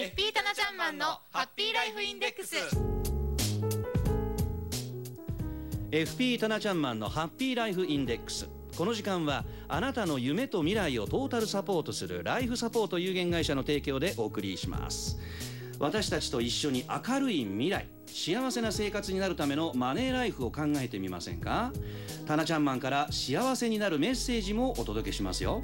FP タナちゃんマンのハッピーライフインデックス。FP タナちゃんマンのハッピーライフインデックス。この時間はあなたの夢と未来をトータルサポートするライフサポート有限会社の提供でお送りします。私たちと一緒に明るい未来幸せな生活になるためのマネーライフを考えてみませんか？タナちゃんマンから幸せになるメッセージもお届けしますよ。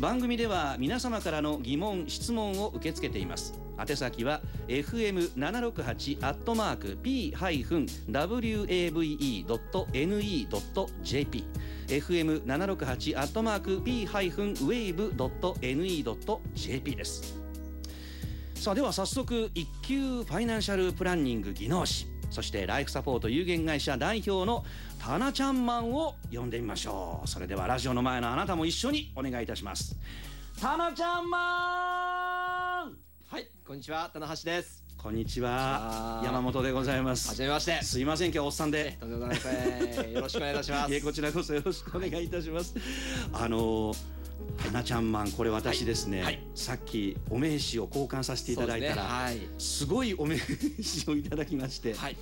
番組では皆様からの疑問質問を受け付けています。宛先は fm768 アットマーク p-wave.ne.jp fm768 アットマーク p-wave.ne.jp です。さあでは早速一級ファイナンシャルプランニング技能士。そしてライフサポート有限会社代表のタナちゃんマンを呼んでみましょうそれではラジオの前のあなたも一緒にお願いいたしますタナちゃんマンはい、こんにちは、棚橋です。こんにちは山本でございますはじめまして。すいません今日はおっさんでとんでもございません。よろしくお願いいたします。こちらこそよろしくお願いいたしますあのタナちゃんマンこれ私ですね、はいさっきお名刺を交換させていただいたら、はい。すごいお名刺をいただきまして、はい。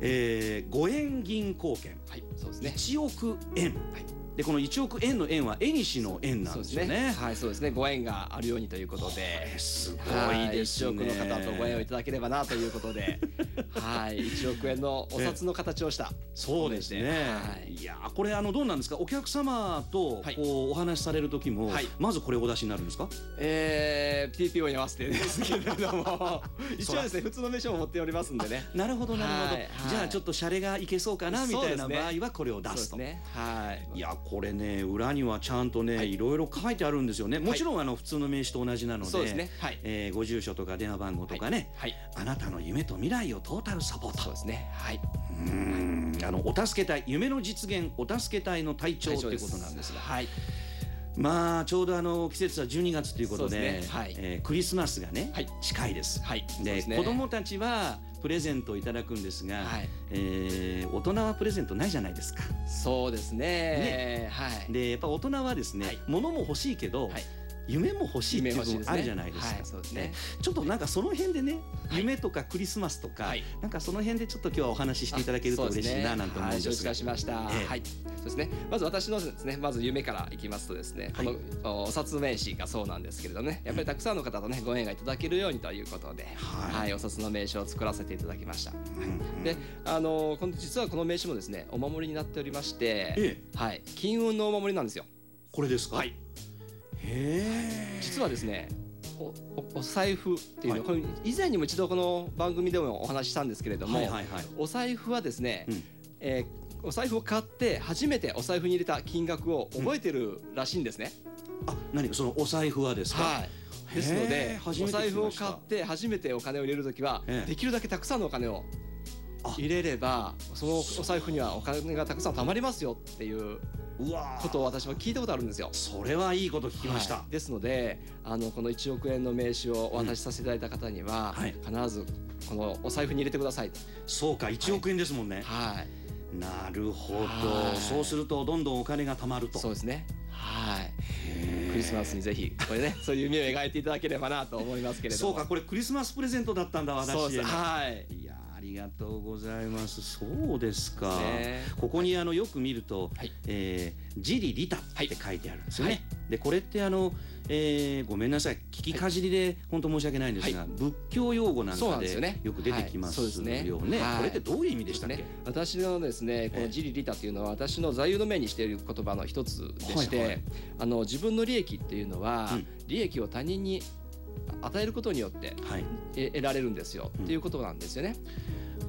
えー、5円銀行券はい、そうですね。1億円、はいでこの1億円の円は縁西の円なんですよね。はい、そうですね。ご縁があるようにということで。すごはい。ですね。1億の方とご縁をいただければなということで、はい、1億円のお札の形をした。そうですね、はい。い、やーこれあのどうなんですか？お客様とはい。こうお話しされる時も、はい。まずこれお出しになるんですか？えー、TPO に合わせてですけれども、一応ですね、普通の名称を持っておりますんでね。なるほどなるほど、はいはい。じゃあちょっとシャレがいけそうかなみたいな場合はこれを出すすね。はい。いやこれね裏にはちゃんとね、はい。い、ろいろ書いてあるんですよね。もちろんあの普通の名刺と同じなのでそうですね。はい。えーご住所とか電話番号とかね、はい。あなたの夢と未来をトータルサポート。そうですね。はい。うん。あのお助け隊夢の実現お助け隊の隊長ということなんですが。はい。まあちょうどあの季節は12月ということでですね。はい。えークリスマスがね、はい。近いです。はい。ですね。子供たちはプレゼントをいただくんですが、はいえー大人はプレゼントないじゃないですか。そうですね。はい。でやっぱ大人はですね、はい物も欲しいけど、はい夢も欲しいっていう夢欲しいですね部分あるじゃないですか。はいそうですねちょっとなんかその辺でね、はい夢とかクリスマスとか、はいなんかその辺でちょっと今日はお話ししていただけると嬉しいななんて思うんですが。化しました。ええはい。そうですね。まず私のですね、まず夢からいきますとですね、はいこのお札名刺がそうなんですけれどね、やっぱりたくさんの方とねご縁がいただけるようにということで、はいはい、お札の名刺を作らせていただきました。うんで、あのこの実はこの名刺もですね、お守りになっておりまして、えはい、金運のお守りなんですよ。これですか？はい。実はですねおおお財布っていうのは、はこれ以前にも一度この番組でもお話ししたんですけれども、はいはいはい。お財布はですね、うん。えーお財布を買って初めてお財布に入れた金額を覚えてるらしいんですね。あ、何？かそのお財布はですか？はい。ですのへでお財布を買って初めてお金を入れるときは、ええ。できるだけたくさんのお金をあ入れればそのお財布にはお金がたくさん貯まりますよっていうことを私は聞いたことあるんですよ。それはいいこと聞きました。はいですのであのこの1億円の名刺をお渡しさせていただいた方には、はい必ずこのお財布に入れてくださいと。そうか、1億円ですもんね。はい、なるほどは。いそうするとどんどんお金が貯まると。そうですね。はい。クリスマスにぜひこれね そういう夢を描いていただければなと思いますけれども。そうか、これクリスマスプレゼントだったんだ、私そうです。へのはい。ありがとうございます。そうですか。ね。ここにあのよく見ると、はい。えージリリタって書いてあるんですよね。はい。でこれってあの、えーごめんなさい。聞きかじりで本当申し訳ないんですが、は仏教用語なんかでよく出てきますよね。はい。これってどういう意味でしたっけ？ね、私のですねこのジリリタというのは私の座右の銘にしている言葉の一つでして、はいはい。あの自分の利益っていうのは、うん。利益を他人に与えることによってはい。え得られるんですよ、うんっていうことなんですよね。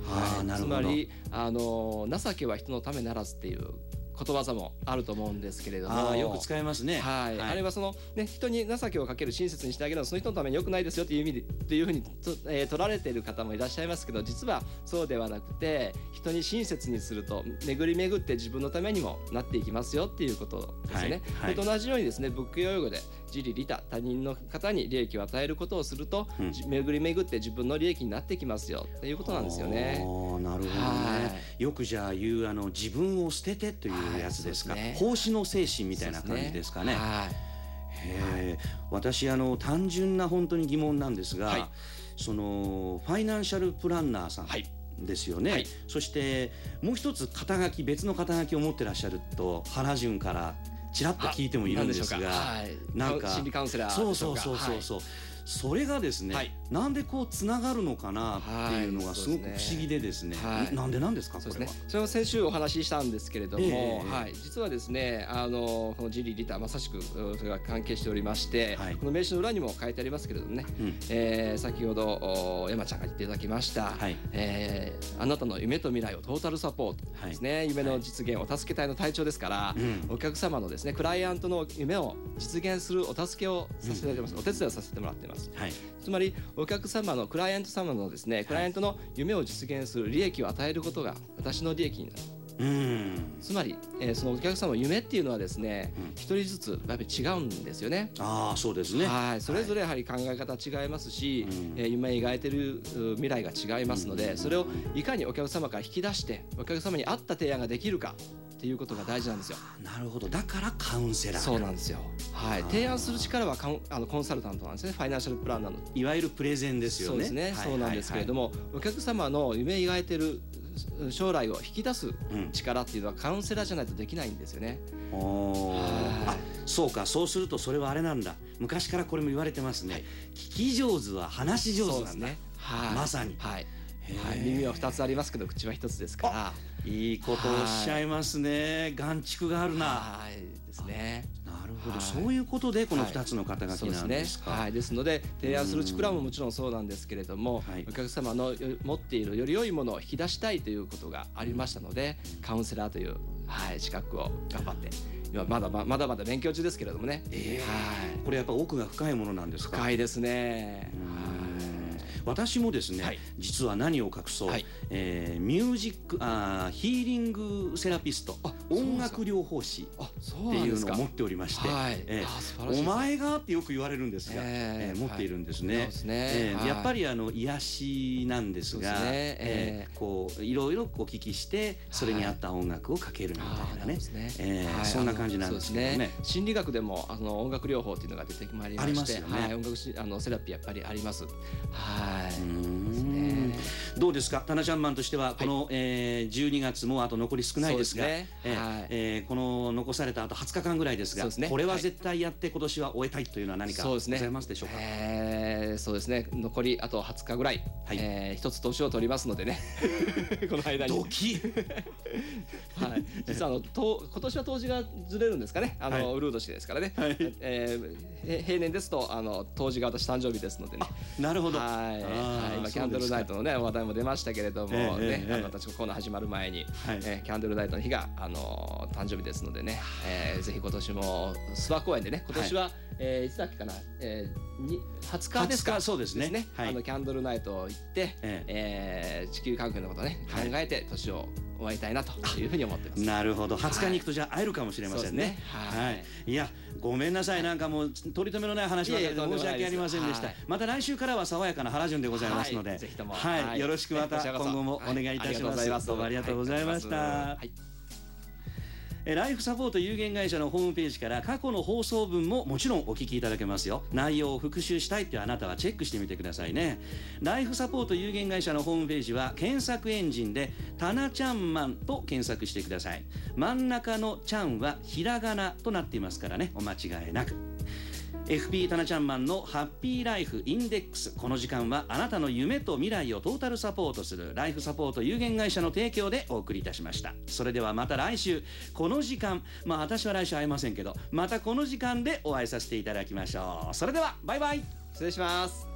はあ、なるほど。つまりあの情けは人のためならずっていうことわざもあると思うんですけれどもよく使いますね。はい、あれはその、ね、人に情けをかける親切にしてあげるのはその人のために良くないですよという意味でっていうふうにと、えー取られている方もいらっしゃいますけど実はそうではなくて人に親切にすると巡り巡って自分のためにもなっていきますよっていうことですよね。はいはいと同じようにですね仏教用語で自利利他他人の方に利益を与えることをすると、うん。じ巡り巡って自分の利益になってきますよ。っていうことなんですよね。なるほどね。は。よくじゃあ言うあの自分を捨ててというやつですか？はいね奉仕の精神みたいな感じですかね？はい。私あの単純な本当に疑問なんですが、はい。そのファイナンシャルプランナーさんはい。ですよね、はい。そしてもう一つ肩書き別の肩書きを持ってらっしゃると原潤からちらっと聞いてもいるんですがはい。なんか心理カウンセラーそうそうそうそう。そう、それがですね、はい。なんでこうつながるのかなっていうのがはいすごく不思議でですね、はい。なんでなんですかそうこれは？ですね。それを先週お話ししたんですけれども、ええ。はい、実はですねあのこのジリー・リターまさしくうそれが関係しておりまして、はい。この名刺の裏にも書いてありますけれどもね、うん。えー先ほどお山ちゃんが言っていただきました、はい。えーあなたの夢と未来をトータルサポートですね、夢の実現お助け隊の隊長ですから、うん。お客様のですねクライアントの夢を実現するお助けをさせていただいてます、お手伝いをさせてもらっています。はい。つまりお客様のクライアント様のですねクライアントの夢を実現する利益を与えることが私の利益になる。うん。つまり、えーそのお客様の夢っていうのはですねうん。一、人ずつやっぱり違うんですよね。ああそうですね。はい、それぞれやはり考え方違いますし、うん。えー夢描いてるう未来が違いますので、それをいかにお客様から引き出してお客様に合った提案ができるかっていうことが大事なんですよ。なるほど。だからカウンセラー。そうなんですよ。はい、提案する力はカウンあのコンサルタントなんですね。ファイナンシャルプランナーの。いわゆるプレゼンですよね。そうですね、はい。そうなんですけれども、お客様の夢描いてるう将来を引き出すうん。力っていうのはカウンセラーじゃないとできないんですよね。おー。はい。あそうか。そうするとそれはあれなんだ。昔からこれも言われてますね、聞き上手は話し上手なんだ、ね。はい。まさに。はい。はい、耳は二つありますけど口は一つですから。いいことをおっしゃいますね。眼蓄があるな。はい。ですね。なるほど、はい。そういうことでこのはい。2つの肩書きなんですか、はい、ですので提案する力ももちろんそうなんですけれども、はい。お客様のよ持っているより良いものを引き出したいということがありましたのでカウンセラーという、はい、資格を頑張って今まだままだまだ勉強中ですけれどもね、ええはい、これやっぱ奥が深いものなんですか？深いですね。うん私もですね、はい。実は何を隠そう、はい。えーミュージックあーヒーリングセラピスト。音楽療法士っていう。のを持っておりまして、はい。えーお前がってよく言われるんですが、えええー持っているんですね。はいですね。えやっぱりあの癒しなんですが、すね。ええー。こういろいろお聞きしてそれに合った音楽をかけるみたいなね。ね。えーはい。そんな感じなんですけどね。あのそうです心理学でもあの音楽療法っていうのが出てまいりましてありますよね。はい、音楽しあのセラピーやっぱりあります。はうーいねどうですか、タナちゃんマンとしては、この、えー、12月もあと残り少ないですが、えーはい。えーこの残されたあと20日間ぐらいですが、ね。これははい。絶対やって、今年は終えたいというのは何かごそうですね。ざいますでしょうか？えーそうですね。残りあと20日ぐらい、はい。えー一つ年を取りますのでね。この間に、ドキ。はい、実はあのと今年は冬至がずれるんですかね。あの、はウルー年ですからね、はい。えーへ平年ですとあの冬至が私誕生日ですのでね。なるほど。はい、あはい、ー今キャンドルナイトのね話題も出ましたけれども、ね、ええええ。あの私コーナー始まる前に、はい。えーキャンドルナイトの日があの誕生日ですのでね、えーぜひ今年も諏訪公園でね今年は、えーいつだっけかな、えー、に20日ですか？20日そうですね。はい。あのキャンドルナイト行って、ええ。ー地球環境のことをね考はい。えて年を終わりたいなというふうに思ってます。なるほど、20日に行くとじゃあ会えるかもしれませんね。ね。ははい。い、いや、ごめんなさい、なんかもう取り留めのない話ばかりで申し訳ありませんでした。はい。また来週からは爽やかな原潤でございますので、はい。ぜひとも。はい、はい。よろしくまた今後もお願いいたします。はい。ありがとうございます。どうもありがとうございました。ライフサポート有限会社のホームページから過去の放送分ももちろんお聞きいただけますよ。内容を復習したいってあなたはチェックしてみてくださいね。ライフサポート有限会社のホームページは検索エンジンで「たなちゃんマン」と検索してください。真ん中の「ちゃん」はひらがなとなっていますからね。お間違いなく。FP タナちゃんマンのハッピーライフインデックス。この時間はあなたの夢と未来をトータルサポートするライフサポート有限会社の提供でお送りいたしました。それではまた来週。この時間まあ私は来週会えませんけどまたこの時間でお会いさせていただきましょう。それではバイバイ。失礼します。